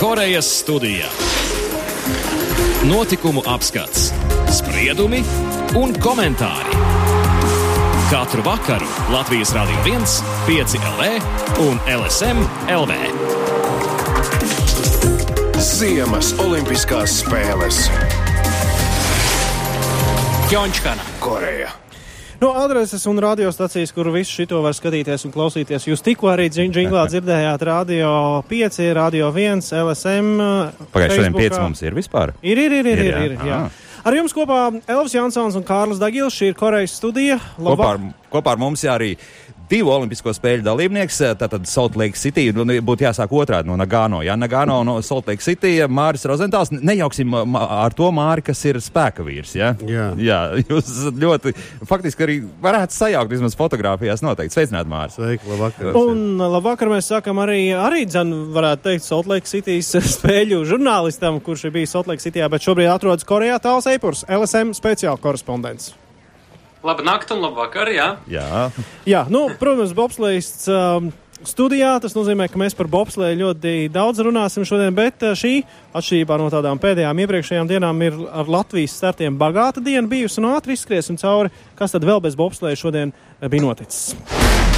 Korejas studijā. Notikumu apskats, spriedumi un komentāri. Katru vakaru Latvijas Rādio 1, 5 LV un LSM LV. Ziemas Olimpiskās spēles Ķončkana. Koreja. No adreses un radiostacijas, kur visu šito var skatīties un klausīties, jūs tikko arī džinglā dzirdējāt Radio 5, Radio 1, LSM. Pagājušajā šodien 5 mums ir vispār. Ir, ir, ir, ir, Ir, ir, jā. ir, jā. Ar jums kopā Elvis Jansons un Kārlis Dagils, šī ir Korejas studija. Kopā ar, kopā ar mums jā, arī divu olimpisko spēļu dalībnieks, tātad Salt Lake City, nu, būtu jāsāk otrādi no Nagano. Jā, Nagano no Salt Lake City, Māris Rozentāls, nejauksim mā- ar to Māri, kas ir spēka vīrs, jā? Jā. Jā, jūs esat ļoti, faktiski arī varētu sajaukt vismaz fotografijās noteikti. Sveicināt, Māris. Sveiki, labvakar. Un labvakar mēs sākam arī, arī dzen, varētu teikt, Salt Lake City's spēļu žurnālistam, kurš ir bijis Salt Lake Cityjā, bet šobrīd atrodas Korejā tāls Eipurs, LSM speciāla korespondents. Labu nakti un labu vakaru, jā. Jā, Jā, nu, protams, bobslēgs um, studijā. Tas nozīmē, ka mēs par bobslēju ļoti daudz runāsim šodien, bet uh, šī, atšķirībā no tādām pēdējām iepriekšējām dienām, ir ar Latvijas startiem bagāta diena bijusi un ātri izskriesim cauri, kas tad vēl bez bobslēja šodien uh, bija noticis.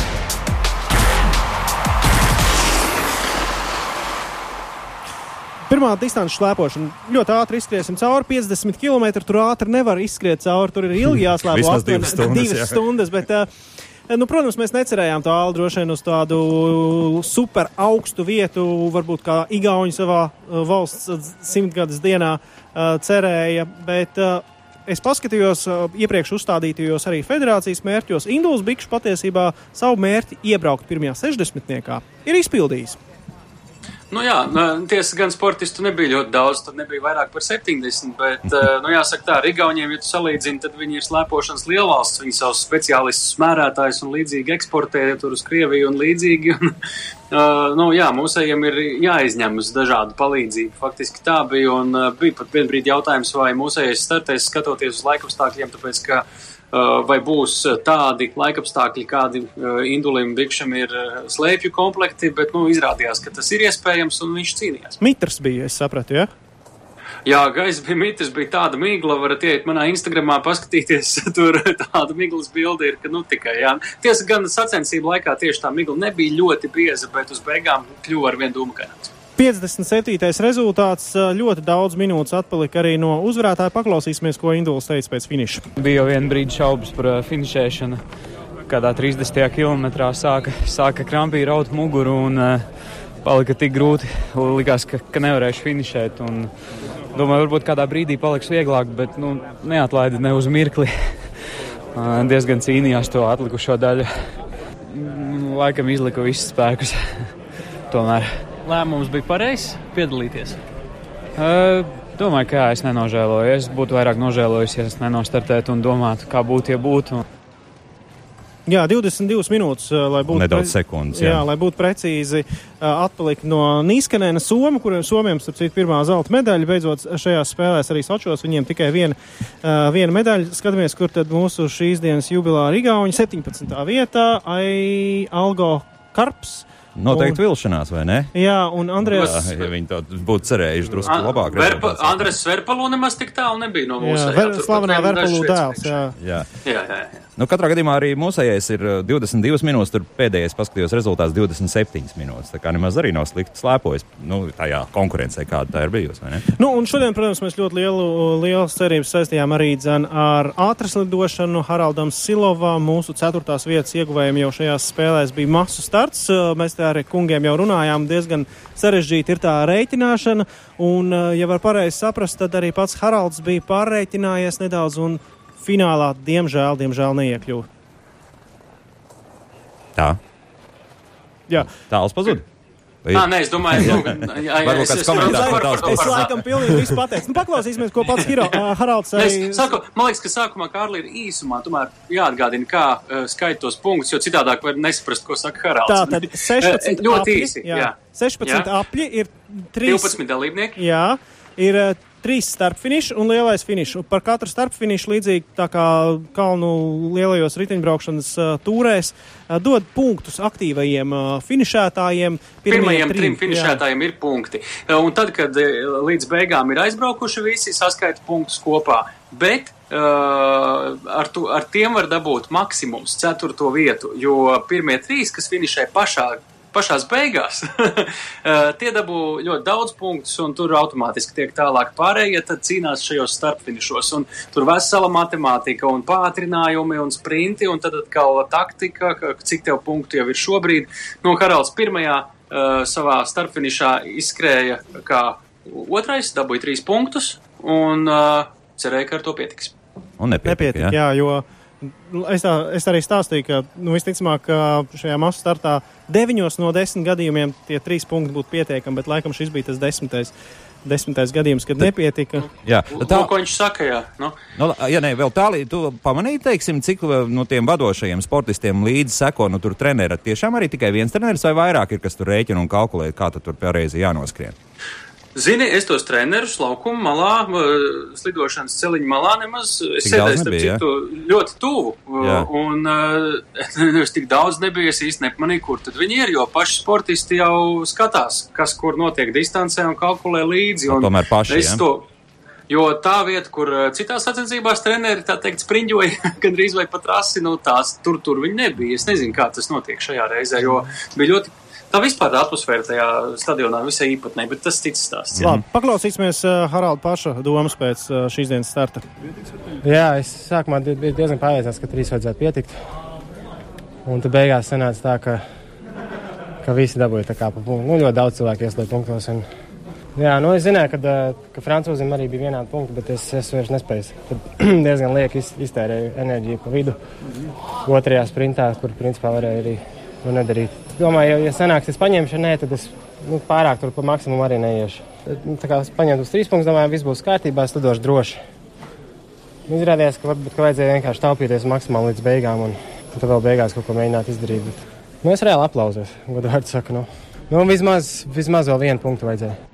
Pirmā distance slēpošana ļoti ātri izskriesim cauri. 50 km tur ātri nevar izskriet cauri. Tur ir ilgi jāslēpo. Astoņi- divas stundas, divas jā. stundas bet, uh, nu, protams, mēs necerējām tālu droši vien uz tādu super augstu vietu, varbūt kā Igauni savā uh, valsts uh, simtgades dienā uh, cerēja. Bet, uh, Es paskatījos iepriekš uzstādītajos arī federācijas mērķos. Induls Bikšs patiesībā savu mērķi iebraukt pirmajā 60. ir izpildījis. Nu jā, nu, tiesa gan sportistu nebija ļoti daudz, tur nebija vairāk par 70, bet, eh, nu jāsaka tā, ar Igauniem, ja tu salīdzini, tad viņi ir slēpošanas lielvalsts, viņi savus speciālistus smērētājus un līdzīgi eksportē tur uz Krieviju un līdzīgi. Un, uh, nu jā, mūsējiem ir jāizņem uz dažādu palīdzību. Faktiski tā bija, un uh, bija pat vien brīdi jautājums, vai mūsējais startēs skatoties uz laikapstākļiem, tāpēc, ka vai būs uh, tādi laikapstākļi, kādi uh, Indulim Bikšam ir slēpju komplekti, bet nu, izrādījās, ka tas ir iespējams un viņš cīnījās. Mitrs bija, es sapratu, ja? Jā, gaisa bija mitis, bija tāda migla, varat iet manā Instagramā paskatīties, tur tāda miglas bilde ir, ka nu tikai, jā. Tiesa gan sacensību laikā tieši tā migla nebija ļoti bieza, bet uz beigām kļuva ar vien dūmakaināts. 57. rezultāts ļoti daudz minūtes atpalika arī no uzvarētāja. Paklausīsimies, ko Induls teica pēc finiša. Bija jau viena brīdi šaubas par finišēšanu. Kādā 30. kilometrā sāka, sāka krampīgi raut muguru un uh, palika tik grūti. Likās, ka, ka nevarēšu finišēt. Un, domāju, varbūt kādā brīdī paliks vieglāk, bet nu, neatlaida ne uz mirkli. Diezgan cīnījās to atlikušo daļu. Laikam izliku visus spēkus. Tomēr. Lēmums bija pareizs piedalīties. Uh, domāju, ka jā, es nenožēloju. Es būtu vairāk nožēlojis, ja es nenostartētu un domātu, kā būtu, ja būtu. Jā, 22 minūtes, lai būtu, Nedaudz sekundes, jā. jā, lai būtu precīzi atpalika no Nīskanēna Soma, kuriem Somiem, starp citu, pirmā zelta medaļa. Beidzot, šajās spēlēs arī Sočos viņiem tikai viena, viena medaļa. Skatāmies, kur tad mūsu šīs dienas jubilāra Igauņa 17. vietā, Ai Algo Karps. Noteikti vilšanās, vai ne? Jā, un Andrēs. Jā, ja viņi to būtu cerējuši drusku labāk. Verpa. Andres Verpalu nemaz tik tālu nebija no Jā, mūsu. ver, slavenā Verpalu dēls. Jā. Jā. Jā, jā, jā. Nu, katrā gadījumā arī mūsējais ir uh, 22 minūtes, tur pēdējais paskatījos rezultāts 27 minūtes. Tā kā nemaz arī nav slikti slēpojis nu, tajā konkurencē, kāda tā ir bijusi. Nu, un šodien, protams, mēs ļoti lielu, lielas cerības saistījām arī dzen, ar ātras lidošanu. Haraldam Silovam, mūsu ceturtās vietas ieguvējiem jau šajās spēlēs bija masu starts. Mēs te ar kungiem jau runājām, diezgan sarežģīta ir tā rēķināšana. Un, ja var pareizi saprast, tad arī pats Haralds bija pārreķinājies nedaudz un finālā, diemžēl, diemžēl neiekļuva. Tā. Jā. Tāls pazud. Vai Ā, ir? nē, es domāju, ka jā, jā, Varbūt es- kāds es- komentārs par- par par- Es laikam pilnīgi visu pateicu. Nu, paklausīsimies, ko pats Hiro, uh, Haralds arī saku, man liekas, ka sākumā Kārli ir īsumā tomēr jāatgādina, kā uh, skait tos punktus, jo citādāk var nesaprast, ko saka Haralds. Tā tad 16 Eh, ļoti apļi, īsi. Jā, Jā. 16 Jā. apļi ir 3. 12 dalībnieki. Jā, ir eh, trīs starpfiniši un lielais finišs. Par katru starpfinišu līdzīgi tā kā kalnu lielajos riteņbraukšanas uh, tūrēs uh, dod punktus aktīvajiem uh, finišētājiem. Pirmajiem trim, trim finišētājiem jā. ir punkti. Un tad, kad līdz beigām ir aizbraukuši visi, saskaita punktus kopā. Bet Uh, ar, tu, ar tiem var dabūt maksimums, ceturto vietu, jo pirmie trīs, kas finišē pašā pašās beigās tie dabū ļoti daudz punktus, un tur automātiski tiek tālāk pārējie, tad cīnās šajos starpfinišos. Un tur vesela matemātika un pātrinājumi un sprinti, un tad atkal taktika, cik tev punktu jau ir šobrīd. No nu, Haralds pirmajā uh, savā starpfinišā izskrēja kā otrais, dabūja trīs punktus, un uh, cerēja, ka ar to pietiks. Un nepietika, nepietika jā. jā, jo Es, tā, es arī stāstīju, ka nu, visticamāk, ka šajā masu startā deviņos no desmit gadījumiem tie trīs punkti būtu pietiekami, bet laikam šis bija tas desmitais. Desmitais gadījums, kad nepietika. Jā, tā ko viņš saka. Jā, nu. Nu, ja ne, vēl tālāk, tu pamanīji, teiksim, cik no tiem vadošajiem sportistiem līdzi seko, nu tur treneri tiešām arī tikai viens treneris vai vairāk ir, kas tur rēķina un kalkulē, kā tur pareizi jānoskrien. Zini, es tos trenerus laukuma malā, slidošanas celiņa malā nemaz sēdēju starp citu ļoti tuvu. Jā. Un es tik daudz nebiju, es īsti nepamanīju, kur tad viņi ir, jo paši sportisti jau skatās, kas kur notiek distancē un kalkulē līdzi. Un tomēr paši. Ja? To, Jo tā vieta, kur citās sacensībās treneri, tā teikt, spriņģoja gandrīz vai pat rasi, nu tās tur, tur viņi nebija. Es nezinu, kā tas notiek šajā reizē, jo bija ļoti Tā vispār atmosfēra tajā stadionā visai īpatnēji, bet tas cits stāsts. Labi, paklausīsimies uh, Haralda paša domas pēc uh, šīs dienas starta. Jā, es sākumā biju diezgan pārliecināts, ka trīs vajadzētu pietikt. Un tad beigās sanāca tā, ka, ka visi dabūja tā kā pa punktu. Nu, ļoti daudz cilvēku ieslēdz punktos. Un, jā, nu es zināju, ka, ka francūzim arī bija vienādi punkti, bet es, es vairs nespēju. Tad diezgan lieki iz, iztērēju enerģiju pa vidu. Otrajā sprintā, kur principā varēja arī nu, nedarīt domāju, ja, sanāks, es paņemšu, nē, tad es nu, pārāk tur pa maksimumu arī neiešu. Tad, nu, tā kā es paņemtu uz trīs punktus, domāju, viss būs kārtībā, es lidošu droši. Izrādījās, ka varbūt ka vajadzēja vienkārši taupīties maksimāli līdz beigām, un, un tad vēl beigās kaut ko mēģināt izdarīt. Bet, nu, es reāli aplauzos, godīgi saku. Nu. Nu, vismaz, vismaz vēl vienu punktu vajadzēja.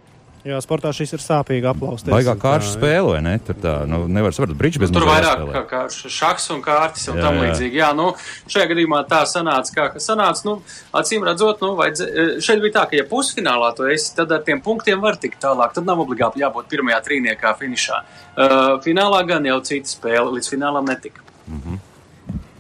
Jā, sportā šis ir sāpīgi aplausties. Baigā kārtas spēle, vai ne? Tur tā, nu, nevar saprast, brīdž bez Tur vairāk kā, kā šaks un kārtis un jā, tam līdzīgi. Jā, nu, šajā gadījumā tā sanāca, kā, ka sanāca, nu, acīm redzot, nu, vajadz, šeit bija tā, ka, ja pusfinālā tu esi, tad ar tiem punktiem var tikt tālāk. Tad nav obligāti jābūt pirmajā trīniekā finišā. Uh, finālā gan jau cita spēle, līdz finālam netika. Mm -hmm.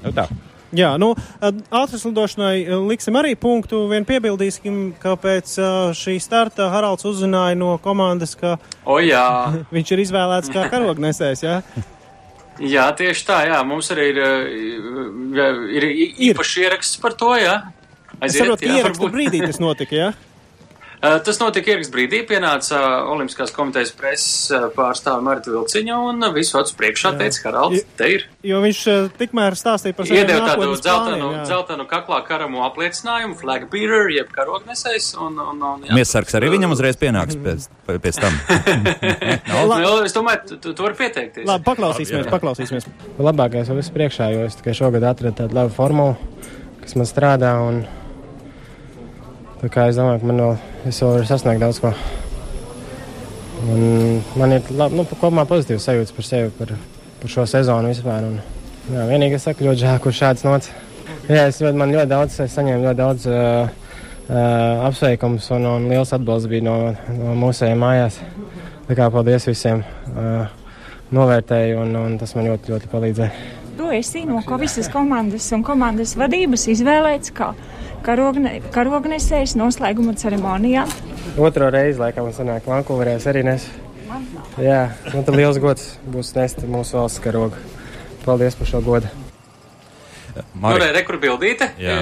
Nu tā. Jā, nu, ātras lidošanai liksim arī punktu. Vien piebildīsim, ka pēc šī starta Haralds uzzināja no komandas, ka o, jā. viņš ir izvēlēts kā karognesējs. Jā? tieši tā. Jā. Mums arī ir, ir, ir īpašs ieraksts par to. Jā. Aiziet, es saprotu, ka ieraksta brīdī tas notika. Jā? Eh, tas notika ieraksts brīdī, pienāca eh, Olimpiskās komitejas preses eh, pārstāve Marta Vilciņa un visu acu priekšā teica, Haralds, te ir. Jo viņš tikmēr stāstīja par saviem Iedeva tādu dzeltenu, dzeltenu kaklā karamu apliecinājumu, flag bearer, jeb karognesējs. Un, un, un, jā, Miesargs arī viņam uzreiz pienāks pēc, pēc tam. no, nu, es domāju, tu, tu, tu vari pieteikties. Labi, paklausīsimies, paklausīsimies. Labākais jau viss priekšā, jo es tikai šogad atradu tādu labu formulu, kas man strādā. Un... Tā kā es domāju, ka man vēl, es vēl varu sasniegt daudz ko. Un man ir labi, nu, kopumā pozitīvs sajūta par sevi, par, par šo sezonu vispār. Un, jā, vienīgi es saku, ļoti žēl, kur šāds nots. Jā, es, man ļoti daudz, es saņēmu ļoti daudz uh, uh, apsveikums un, un liels atbalsts bija no, no mūsējiem mājās. Tā kā paldies visiem. Uh, novērtēju, un, un tas man ļoti, ļoti palīdzēja. Tu esi no visas komandas un komandas vadības izvēlēts kā karogne, karognesējs noslēguma ceremonijā. Otro reizi, laikam, sanāk, Vankūverēs arī nes. Jā, man tad liels gods būs nest mūsu valsts karogu. Paldies par šo godu. Marija, nu, rekur bildīte. Jā,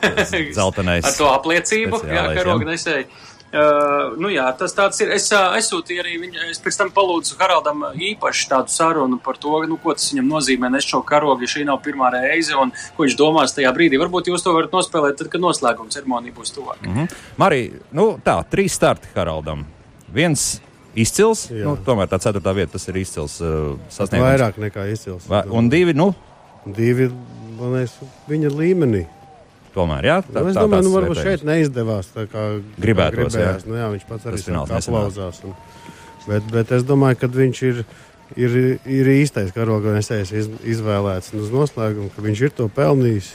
zeltenais. Ar to apliecību, jā, karognesēji. Uh, nu jā, tas tāds ir. Es uh, aizsūtīju arī viņu, es pēc tam palūdzu Haraldam īpaši tādu sarunu par to, nu, ko tas viņam nozīmē nes šo karogu, ja šī nav pirmā reize un ko viņš domās tajā brīdī. Varbūt jūs to varat nospēlēt tad, kad noslēguma ceremonija būs tuvāk. Mm -hmm. Marija, nu tā, trīs starti Haraldam. Viens izcils, Jā. nu, tomēr tā ceturtā vieta, tas ir izcils uh, sasniegums. Vairāk nekā izcils. Va un divi, nu? Divi, man liekas, viņa līmenī. Tomēr, jā, tā, nu, es domāju, nu, varbūt šeit neizdevās tā kā gribētos. Jā. Nu, jā, viņš pats arī aplauzās. Un, Bet, bet es domāju, ka viņš ir, ir, ir īstais karoganesējs iz, izvēlēts un uz noslēgumu, ka viņš ir to pelnījis.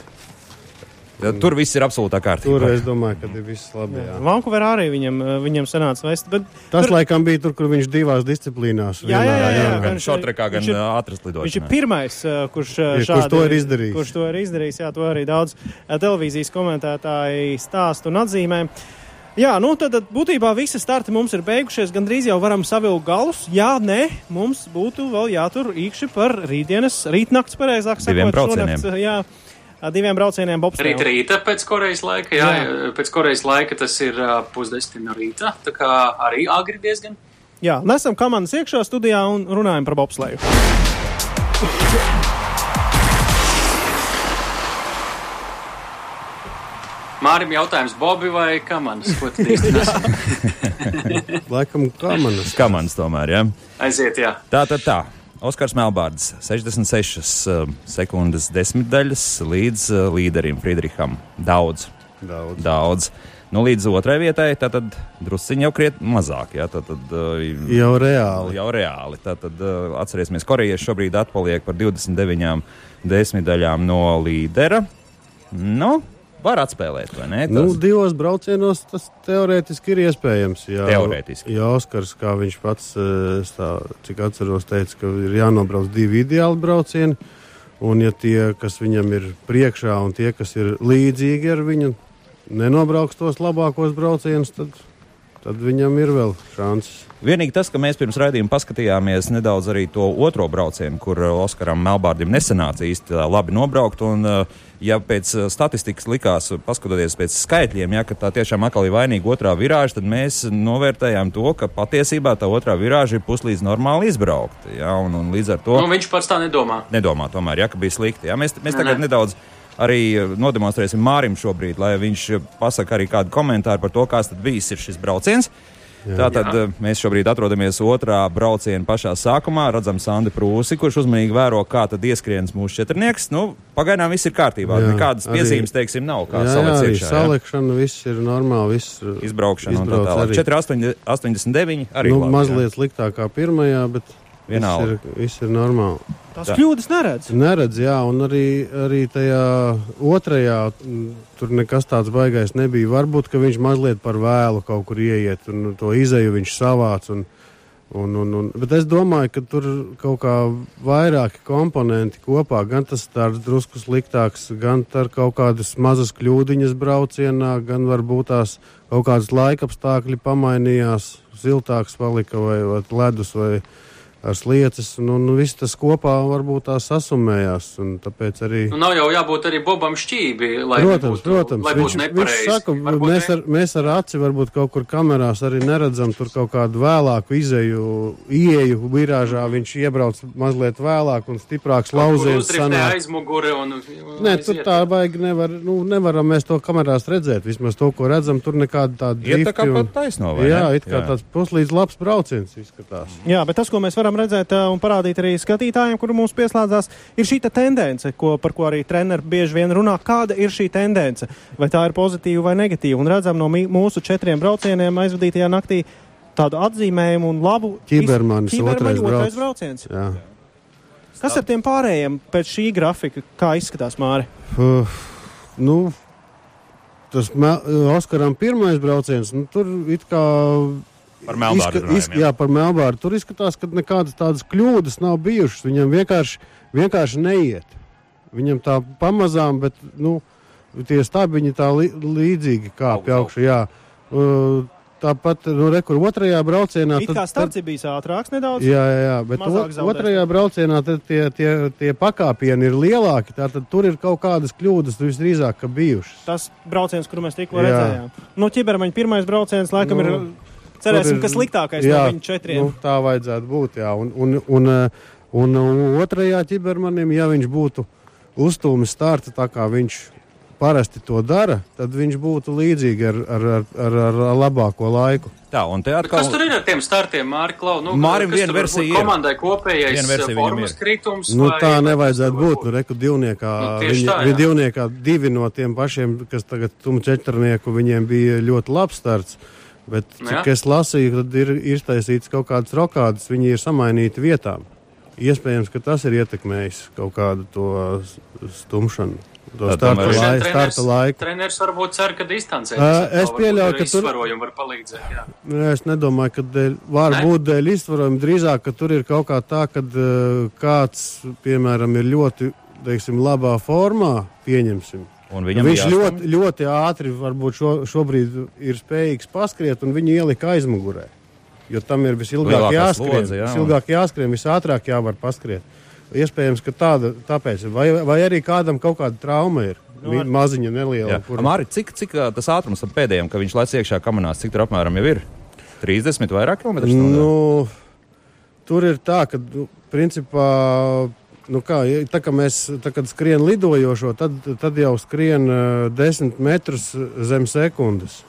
Ja, tur viss ir absolūtā kārtībā. Tur es domāju, ka ir viss labi. Jā. Vankūverā arī viņam, eh, viņam sanāca vest. Bet Tas tur, laikam bija tur, kur viņš divās disciplīnās. Jā, jā, jā, jā. Gan Viņš- šortrekā, gan viņš ir- ātras lidošanā. Viņš ir pirmais, kurš, Ja, kurš šādi, to ir izdarījis. Kurš to ir izdarījis, jā, to arī daudz televīzijas komentētāji stāst un atzīmē. Jā, nu tad, tad būtībā visi starti mums ir beigušies. Gan drīz jau varam savilkt galus. Jā, nē, mums būtu vēl jātur īkšķi par rītdienas, rītnakts, pareizāk sakot. Diviem braucieniem. braucieniem Rīt bobslēgā. rīta pēc Korejas laika, jā, jā. pēc Korejas laika tas ir pusdesmit no rīta, tā kā arī agri diezgan. Jā, nesam komandas iekšā studijā un runājam par bobslēgu. Mārim jautājums, Bobi vai Kamanas? Ko tu īsti nes? Laikam kamanas. Kamans tomēr, jā. Aiziet, jā. Tā, tā, tā. Oskars Melbārds 66 uh, sekundes desmitdaļas līdz uh, līderim Friedriham. Daudz. Daudz. Daudz. Nu, līdz otrai vietai, tad drusciņi jau krietni mazāk. Jā, tad, tad, uh, Jau reāli. Jau reāli. Tad, tad atcerēsimies, korejieši šobrīd atpaliek par 29 desmitdaļām no līdera. Nu, var atspēlēt, vai ne? Nu, Tas- divos braucienos tas teorētiski ir iespējams. Jā, Teorētiski. Jā, Oskars, kā viņš pats, eh, tā, cik atceros, teica, ka ir jānobrauc divi ideāli braucieni. Un, ja tie, kas viņam ir priekšā, un tie, kas ir līdzīgi ar viņu, nenobrauks tos labākos braucienus, tad, tad viņam ir vēl šansas. Vienīgi tas, ka mēs pirms raidījuma paskatījāmies nedaudz arī to otro braucienu, kur uh, Oskaram Melbārdim nesanāca īsti tā labi nobraukt. Un, uh, ja pēc uh, statistikas likās, uh, paskatoties pēc skaitļiem, ja, ka tā tiešām atkal ir vainīga otrā virāža, tad mēs novērtējām to, ka patiesībā tā otrā virāža ir puslīdz normāli izbraukta. Ja, un, un līdz ar to Nu, viņš pats tā nedomā. nedomā tomēr, ja, ka bija slikti. Ja. Mēs, mēs Nē, tagad nē. nedaudz arī uh, nodemonstrēsim Mārim šobrīd, lai viņš uh, pasaka arī kādu komentāru par to, kāds tad bijis šis brauciens. Tātad Jā. uh, mēs šobrīd atrodamies otrā brauciena pašā sākumā. Redzam, Sandi Prūsi, kurš uzmanīgi vēro, kā tad ieskrienas mūsu četrnieks. Nu, pagaidām viss ir kārtībā. Jā, Nekādas arī- piezīmes, teiksim, nav. Kā jā, jā, arī iekšā, jā. salikšana, viss ir normāli. Viss, eh, Izbraukšana un tā izbrauc tālāk. arī. 4,89 arī. Nu, labi, jā. mazliet sliktāk kā pirmajā, bet Vienalga. viss ir, viss ir normāli. Tās Tā. kļūdas neredz. Neredz, jā, un arī, arī tajā otrajā tur nekas tāds baigais nebija. Varbūt, ka viņš mazliet par vēlu kaut kur ieiet, un to izēju viņš savāc. Un, un, un, un, bet es domāju, ka tur kaut kā vairāki komponenti kopā, gan tas tāds drusku sliktāks, gan ar kaut kādas mazas kļūdiņas braucienā, gan varbūt tās kaut kādas laikapstākļi pamainījās, siltāks palika vai, vai ledus vai ar slieces, un, un viss tas kopā varbūt tā sasumējās, un tāpēc arī. Nu, nav jau jābūt arī Bobam šķībi, lai Protams, nebūtu, protams. lai Viņš, būtu viņš saka, Varbūt mēs ar, mēs ar aci varbūt kaut kur kamerās arī neredzam tur kaut kādu vēlāku izēju, ieeju virāžā. Viņš iebrauc mazliet vēlāk un stiprāks lauziens sanāk. aizmuguri un. Nē, tur tā vajag, nevar, nu, nevaram mēs to kamerās redzēt. Vismaz to, ko redzam, tur nekāda tāda Iet tā kā un- pat taisno, vai Jā, it kā Jā. tāds puslīdz labs brauciens izskatās. Jā, bet tas, ko mēs varam redzēt uh, un parādīt arī skatītājiem, kuri mums pieslēdzās, ir šī te tendence, ko, par ko arī treneri bieži vien runā. Kāda ir šī tendence? Vai tā ir pozitīva vai negatīva? Un redzam no mūsu četriem braucieniem aizvadītajā naktī tādu atzīmējumu un labu Ķibermanis otrais otrais brauc. brauciens. Jā. Kas ar tiem pārējiem pēc šī grafika, kā izskatās Māri? Uh, nu, tas Oskaram pirmais brauciens, nu, tur it kā. Par Melbārdu runājam, jā. jā, par Melbārdu. Tur izskatās, ka nekādas tādas kļūdas nav bijušas. Viņam vienkārši, vienkārši neiet. Viņam tā pamazām, bet nu, tie stabiņi tā li, līdzīgi kāpj augšā. Jā. Uh, Tāpat, nu, re, kur otrajā braucienā. It kā starts ir bijis ātrāks nedaudz. Jā, jā, jā bet o, otrajā braucienā tad tie, tie, tie pakāpieni ir lielāki. Tātad tur ir kaut kādas kļūdas visdrīzāk ka bijušas. Tas brauciens, kuru mēs tikko Jā. redzējām. No ķibermaņa pirmais brauciens, laikam, Nu, ir. Cerēsim, ir- ka sliktākais jā, no viņu četriem. Nu, tā vajadzētu būt. Jā. Un, un, un, un, un otrajā ķibermanim, ja viņš būtu uzstūmis starta tā kā viņš parasti to dara, tad viņš būtu līdzīgi ar, ar, ar, ar, ar labāko laiku. Tā, un te Bet atkal. Kas tur ir ar tiem startiem, Mārķis Klau? Nu, Mārim viena versija ir. Komandai kopējais Viena versija eh, formas ir. kritums. Nu, vai- tā vai nevajadzētu tur būt. Nu, reku divniekā, Nu, viņi, tā, jā. viņi divniekā divi no tiem pašiem, kas tagad tumu četrnieku, viņiem bija ļoti labs starts. Bet, Nu cik jā. es lasīju, tad ir iztaisīts kaut kādas rokādas, viņi ir samainīti vietām. Iespējams, ka tas ir ietekmējis kaut kādu to stumšanu, to starta, lai, starta laiku. Treneris varbūt cer, ka distancē. Ā, es pieļauju, ka tur- Izsvarojumi var palīdzēt, jā. Es nedomāju, ka dēļ, var Ne? būt dēļ izsvarojuma. Drīzāk, ka tur ir kaut kā tā, ka uh, kāds, piemēram, ir ļoti teiksim, labā formā, pieņemsim. Viņš jāstam- ļoti, ļoti ātri varbūt šo, šobrīd ir spējīgs paskriet, un viņu ielika aizmugurē. Jo tam ir visilgāk Lielākā jāskrien. slodze, jā, Visilgāk jāskrien, visātrāk jāvar paskriet. Iespējams, ka tāda, tāpēc, vai, vai arī kādam kaut kāda trauma ir. Nu, ar- Maziņa, neliela. Jā. Māri, cik, cik tas ātrums tam pēdējiem, ka viņš lec iekšā kamerās, cik tur apmēram jau ir? 30 vairāk kilometru stundā? Nu, tur ir tā, ka, nu, principā, nu kā, tā kā mēs tā, kad skrien lidojošo, tad, tad jau skrien uh, 10 metrus zem sekundes.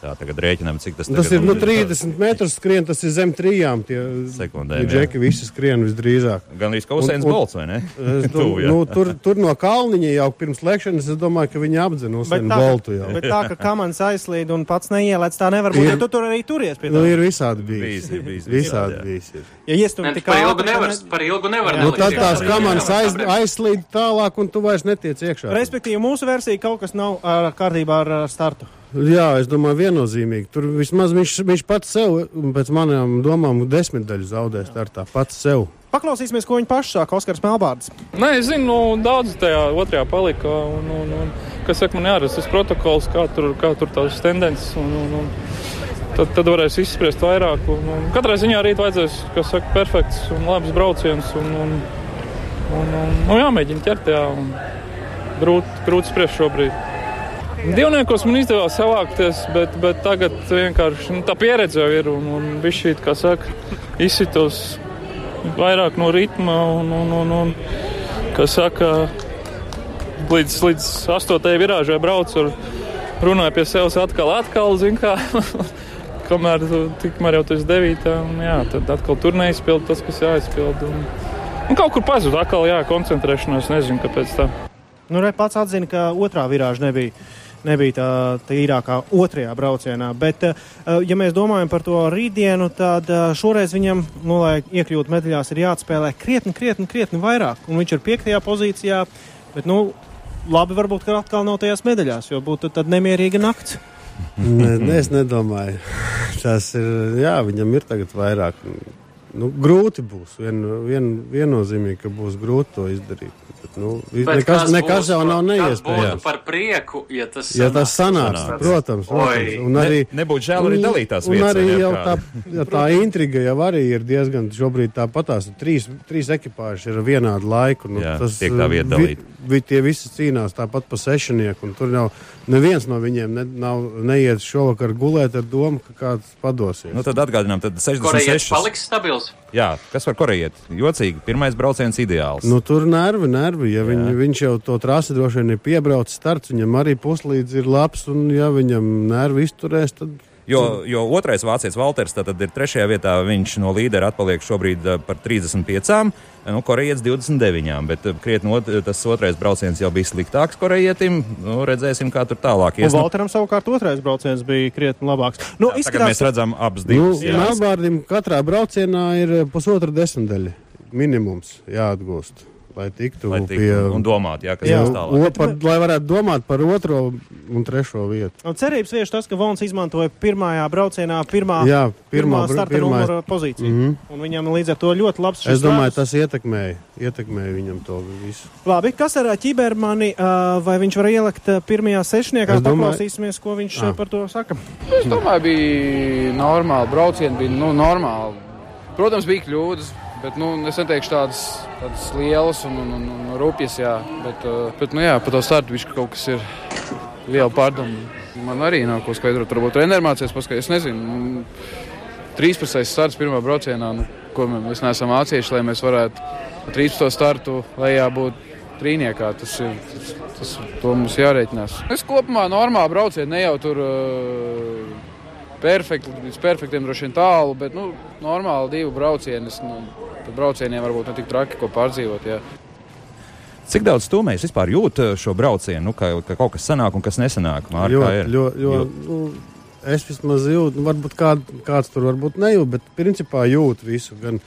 Tā tagad rēķinām, cik tas, Tas ir nu, mums 30 metrus skrien, tas ir zem trijām. Tie Sekundēm, džeki visi skrien visdrīzāk. Gan arī Kausēns Bolts, vai ne? Tuvu, jā. nu, tur, tur no kalniņa jau pirms lēkšanas es domāju, ka viņi Usainu tā, Boltu jau. bet tā, ka kamans aizslīd un pats neielēc, tā nevar būt. Ir- Jo tu tur arī turies pie tā. Nu, ir visādi bijis. Bijis, ir bijis, visādi jā. bijis. ir. Ja iestum Ne, tik par ilgu ātri, ka nevar, ne- par ilgu nevar. Nu, tad tās kamanas aiz, aizslīd tālāk, un tu vairs netiec iekšā. Respektīvi, mūsu versija kaut kas nav kārtībā ar startu. Jā, es domāju, viennozīmīgi. Tur vismaz viņš, viņš pats sev, pēc manām domām, desmitdaļu zaudēs startā. Pats sev. Paklausīsimies, ko viņi paši saka. Oskars Melbārds. Nē, es zinu, nu, daudz tajā otrajā palika. Un, un, un, kas saka, man jārasta tas protokols, kā tur, kā tur tās tendences. Un, un, un, tad, tad varēs izspriest vairāk. Un, un, katrā ziņā rīt vajadzēs, kas saka, perfekts un labs brauciens. Un, un, un, un, un jāmēģina ķert tajā. un Grūti, grūti spriest šobrīd. Divniekos man izdevās savākties, bet, bet tagad vienkārši nu, tā pieredze jau ir. Un, un viņš šī, kā saka, izsitos vairāk no ritma un, un, un, un kā saka, līdz, līdz astotajai virāžai braucu un runāju pie sevis atkal, atkal, zin kā. Kamēr tu tikmēr jau tas devītā, un jā, tad atkal tur neizpild tas, kas jāizpild. Un, un kaut kur pazud, atkal jā, koncentrēšanās, nezinu, kāpēc tā. Nu, re, pats atzina, ka otrā virāža nebija. Nebija tā tīrākā otrajā braucienā. Bet, eh, ja mēs domājam par to rītdienu, tad eh, šoreiz viņam, nu, lai iekļūtu medaļās, ir jāatspēlē krietni, krietni, krietni vairāk. Un viņš ir piektajā pozīcijā. Bet, nu, labi, varbūt, ka atkal nav tajās medaļās, jo būtu tad nemierīga nakts. Ne, ne, es nedomāju. Tas ir, jā, viņam ir tagad vairāk. Nu, grūti būs. Vien, vien, viennozīmīgi, ka būs grūti to izdarīt. Bet, nu, Bet nekas kas nekas būs jau nav neiespējams. būtu par prieku, ja tas Ja tas sanāks. sanāks, protams, protams. Un arī, Ne- nebūtu žēl arī dalīt tās un vietas, arī vai ne, jau tā, ja tā intriga jau arī ir diezgan šobrīd tāpatās. Trīs, trīs ekipāžas ir vienādu laiku. Nu, Jā, tas, tiek tā vieta vi- dalīta. Vi- Tie visi cīnās tāpat pa sešinieku, un tur nav neviens no viņiem ne, nav, neiet šovakar gulēt ar domu, ka kāds padosies. Nu, tad atgādinām, tad Korejietis 66. paliks stabils. Jā, kas var korejiet? Jocīgi, pirmais brauciens ideāls. Nu, tur nervi, nervi. Ja viņ, viņš jau to trasi droši vien ir piebraucis, starts viņam arī puslīdz ir labs, un ja viņam nervi izturēs, tad Jo, jo otrais vācietis Valters tad ir trešajā vietā. Viņš no līdera atpaliek šobrīd eh, par 35, nu, korejietis 29. Bet eh, krietni ot, tas otrais brauciens jau bija sliktāks korejietim. Nu, redzēsim, kā tur tālāk ies. Nu, Valteram savukārt otrais brauciens bija krietni labāks. Nu, Tagad mēs redzam abas nu, divas. jā. Melbārdim katrā braucienā ir pusotra desmitdaļa minimums jāatgūst. Lai tiktu Lai tiktu pie un domāt, jā, kas jā, tālāk. par, lai varētu domāt par otro un trešo vietu. Un cerības vieš tas, ka Vons izmantoja pirmajā braucienā pirmā, Jā, pirmā pirmā starta pirmā- numura pozīciju. Mm -hmm. Un viņam līdz ar to ļoti labs šis Es domāju, starts. tas ietekmēja, ietekmēja viņam to visu. Labi, kas ar ā, ķibermani, ā, vai viņš var ielikt ā, pirmajā sešniekā? Domāju- Paklausīsimies, ko viņš ā, par to saka. Es domāju, bija normāli. Braucieni bija nu, normāli. Protams, bija kļūdas, bet nu, es neteikšu tādas, tādas lielas un, un, un, un rupjas. Jā. Bet, uh, bet nu, jā, pa to startu viņš kaut kas ir liela pārdomu. Man arī nav ko skaidrot. Varbūt treneris mācīs paskaidrot. Es nezinu. Nu, 13. starts pirmā braucienā, nu, ko mēs neesam mācījuši, lai mēs varētu ar 13. startu lejā būt trīniekā. Tas ir tas, tas to mums jārēķinās. Es kopumā normāli braucienu, ne jau tur uh, perfekti, līdz perfektiem droši vien tālu, bet nu, normāli divu braucienu. Es, Nu, par braucieniem varbūt ne tik traki, ko pārdzīvot. Jā. Cik daudz stūmējs vispār jūt eh, šo braucienu, nu, ka, ka kaut kas sanāk un kas nesanāk? Māri, kā Ļoti, ļoti, ļoti, nu, es vismaz jūtu, nu, varbūt kād, kāds tur varbūt nejūt, bet principā jūt visu. Gan,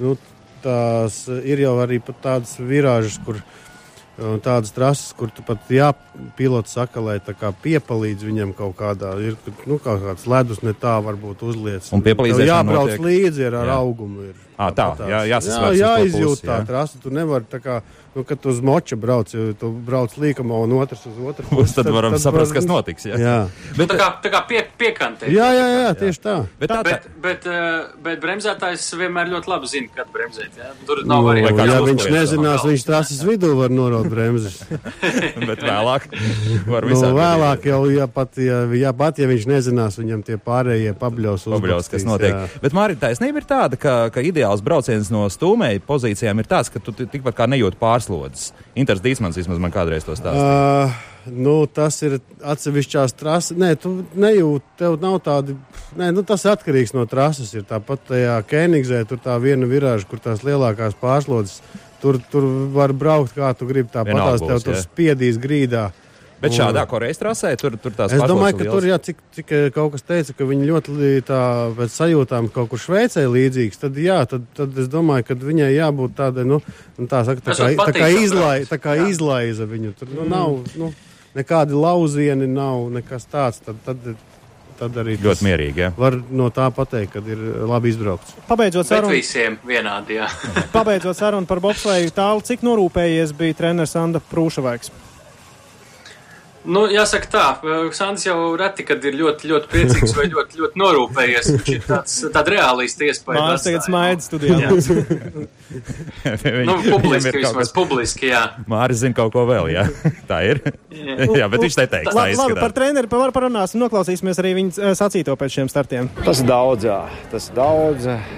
nu, tās ir jau arī pat tādas virāžas, kur uh, tādas trases, kur tu pat jāpilots saka, lai piepalīdz viņam kaut kādā, ir nu, kaut kāds ledus ne tā varbūt uzliec. Un piepalīdzēšana jābrauc notiek- līdzi ar, ar Jā. augumu. Ir. Ā, tā, Tāpatās. jā, jāsaslēdz jā, jāizjūt pusi, tā jā. trasa. Tu nevari tā kā, nu, kad tu uz moča brauc, tu brauc līkamā un otrs uz otru Pusi, tad varam saprast, kas notiks, jā. jā. Bet, tā kā, tā kā pie, piekantē. Jā, jā, jā, tieši tā. Bet tā, Bet, bet, eh, bet bremzētājs vienmēr ļoti labi zina, kad bremzēt. Ja? Tur Nu, nav variantu. ja viņš nezinās, viņš trases vidū var noraut bremzes. bet vēlāk var nu, visādi vēlāk jau, ja pat, ja, ja pat, ja viņš nezinās, viņam tie pārējie pabļaus Pabļaus, kas notiek. jā. Bet Mārija taisnība ir tāda, ka, ka ideāls brauciens no stūmēja pozīcijām ir tāds, ka tu ti- tikpat kā nejūti pārslodzes. Inters Dīsmans vismaz man kādreiz to stāstīja. Uh, nu, tas ir atsevišķās trases. Nē, tu nejūti, tev nav tādi. Nē, nu, tas atkarīgs no trases. Ir tāpat tajā Kenigzē, tur tā viena virāža, kur tās lielākās pārslodzes. Tur, tur var braukt, kā tu gribi. Tāpat tās tev būs, tur jā. spiedīs grīdā. Bet šādā korejas trasē tur, tur tās Es domāju, ka ir tur, jā, cik, cik eh, kaut kas teica, ka viņi ļoti tā pēc sajūtām kaut kur Šveicē līdzīgs, tad jā, tad, tad es domāju, ka viņai jābūt tādai, nu, nu tā saka, tā kā, tā kā, izlai, tā kā izlaiza viņu. Tur nu, nav, nu, nekādi lauzieni nav, nekas tāds. Tad, tad, tad arī Ļoti mierīgi. Jā. var no tā pateikt, kad ir labi izbraukts. Pabeidzot Bet sarunu, visiem vienādi. Pabeidzot sarunu par bobsleju tālu, cik norūpējies bija treneris Anda Prūšavaiks. Nu, jāsaka tā, Sandrs jau reti, kad ir ļoti, ļoti priecīgs vai ļoti, ļoti norūpējies. Viņš ir tāds, tāda reālisti iespēja. Mārs tagad smaida studijā. Nu, publiski vismaz, kas- publiski, jā. Māris zina kaut ko vēl, jā. Tā ir. jā, bet viņš neteiks. Tā Labi, labi, par treneri par, parunāsim, noklausīsimies arī viņa eh, sacīto pēc šiem startiem. Tas daudz, jā. Tas daudz. Eh,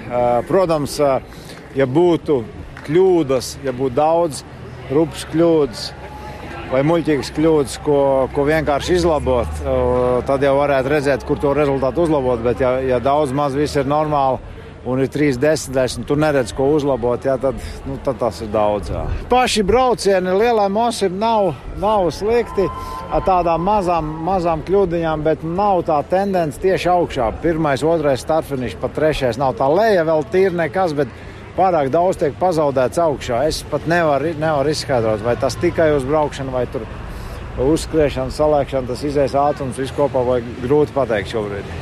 Protams, eh, ja būtu kļūdas, ja būtu daudz rupjas kļūdas vai muļķīgas kļūdas, ko, ko vienkārši izlabot, tad jau varētu redzēt, kur to rezultātu uzlabot. Bet, ja, ja daudz maz viss ir normāli un ir trīs desmitdaļas, un tu neredz, ko uzlabot, jā, tad, nu, tad tas ir daudz. Jā. Paši braucieni lielai mosim nav, nav slikti ar tādām mazām, mazām kļūdiņām, bet nav tā tendence tieši augšā. Pirmais, otrais startfinišs, pat trešais nav tā leja vēl tīri nekas, bet pārāk daudz tiek pazaudēts augšā. Es pat nevaru, nevaru izskaidrot, vai tas tikai uz braukšanu vai tur uzskriešana, salēkšana, tas izēs ātrums visu kopā, vai grūti pateikt šobrīd.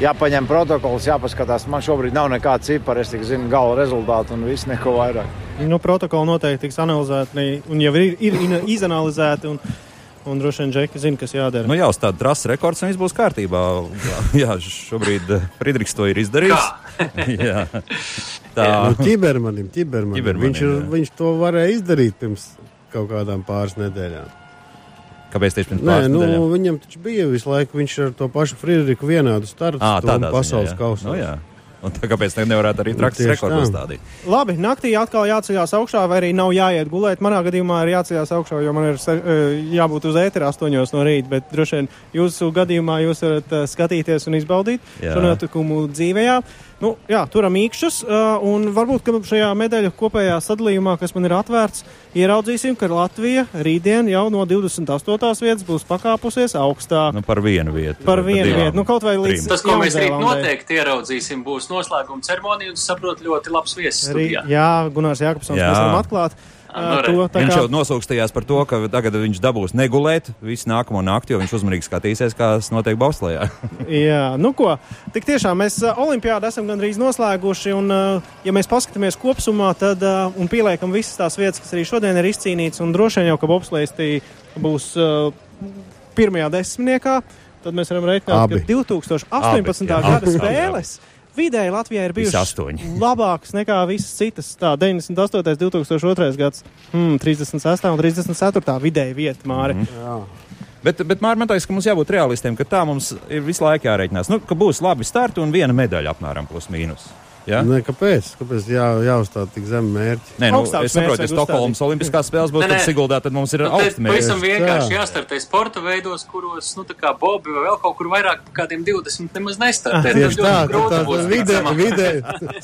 Jāpaņem protokols, jāpaskatās. Man šobrīd nav nekāda cipara, es tikai zinu gala rezultātu un viss neko vairāk. Nu, protokoli noteikti tiks analizēti un jau ir, ir izanalizēti. Un, un droši vien Džeki zina, kas jādara. Nu, jā, uz tāda trasa rekords un viss būs kārtībā. Jā, jā šobrīd eh, Friedrichs to ir izdarījis. jā. Tā Nu, ķibermanim, ķibermanim. Ķibermanim, Viņš, ir, viņš to varēja izdarīt pirms kaut kādām pāris nedēļām. Kāpēc tieši pirms Nē, pāris nu, nedēļām? viņam taču bija visu laiku. Viņš ar to pašu Friedriku vienādu startu ziņā, pasaules kausā. Nu. Un tā kāpēc ne- nevarētu arī traktus Tieši rekordu tā. uzstādīt? Labi, naktī atkal jāceļās augšā, vai arī nav jāiet gulēt. Manā gadījumā ir jāceļās augšā, jo man ir eh, jābūt uz ētera 8 no rīta. Bet droši vien jūsu gadījumā jūs varat eh, skatīties un izbaudīt šo notikumu dzīvē. Nu, jā, turam īkšķus, un varbūt ka šajā medaļu kopējā sadalījumā, kas man ir atvērts, ieraudzīsim, ka Latvija rītdien jau no 28. vietas būs pakāpusies augstā. Nu, par vienu vietu. Par vienu divām, vietu, nu, kaut vai līdz- trim. Tas, ko mēs rīt noteikti ieraudzīsim, būs noslēguma ceremonija un saprotu ļoti labs viesis jā, Gunārs Jākapsons, Jā. mēs varam atklāt. Uh, to, tā Viņš kā- jau nosūkstījās par to, ka tagad viņš dabūs negulēt visu nākamo nakti, jo viņš uzmanīgi skatīsies, kā tas notiek Bauslējā. Jā, nu ko, tik tiešām mēs olimpiādu esam gandrīz noslēguši, un, ja mēs paskatāmies kopsumā, tad, un pieliekam visas tās vietas, kas arī šodien ir izcīnītas, un droši vien jau, ka bobslēstī būs pirmajā desmitniekā, tad mēs varam reiķināt, ka 2018. Abi, jā. gada spēles vidēji Latvijā ir bijušas labākas nekā visas citas. Tā 98. 2002. gads, hmm, 36. un 34. vidēji vieta, Māri. Mm -hmm. Bet, bet Mārcis, man liekas, ka mums jābūt realistiem, ka tā mums ir visu laiku jārēķinās. Nu, ka būs labi starti un viena medaļa apmēram plus mīnus. Ja? Nē, kāpēc? Kāpēc jā, jāuzstāda tik zem mērķi? Nē, nu, Augstāks es saprotu, ja Stokholmas Olimpiskās spēles būs, tad. Siguldā tad mums ir Nu, augsts pavisam mērķis. vienkārši Jā. jāstartē sporta veidos, kuros, nu, tā kā Bobi vai vēl kaut kur vairāk kādiem 20 nemaz nestartē. Ah, Tieši tā, grūti tā būs vide, vide,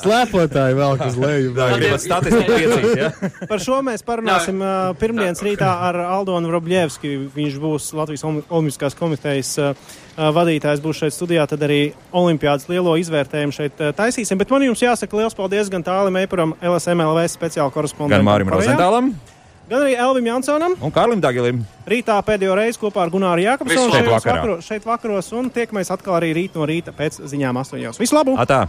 slēpotāji vēl kas leju. Tā gribat statistiski piecīt, ja? Par šo mēs parunāsim uh, pirmdienas rītā ar Aldonu Robļevski. Viņš būs Latvijas Olim- Olimpiskās komitejas uh, vadītājs būs šeit studijā, tad arī Olimpiādas lielo izvērtējumu šeit taisīsim. Bet man jums jāsaka liels paldies gan Tālim Eipuram, LSMLV speciāla korespondentam. Gan Mārim Rozentālam Gan arī Elvim Jansonam. un Kārlim Dagilim. Rītā pēdējo reizi kopā ar Gunāru Jākapsonu šajos Vakarā. vakaros, šeit vakaros, un tiekamies atkal arī rīt no rīta pēc ziņām astoņos. Atā!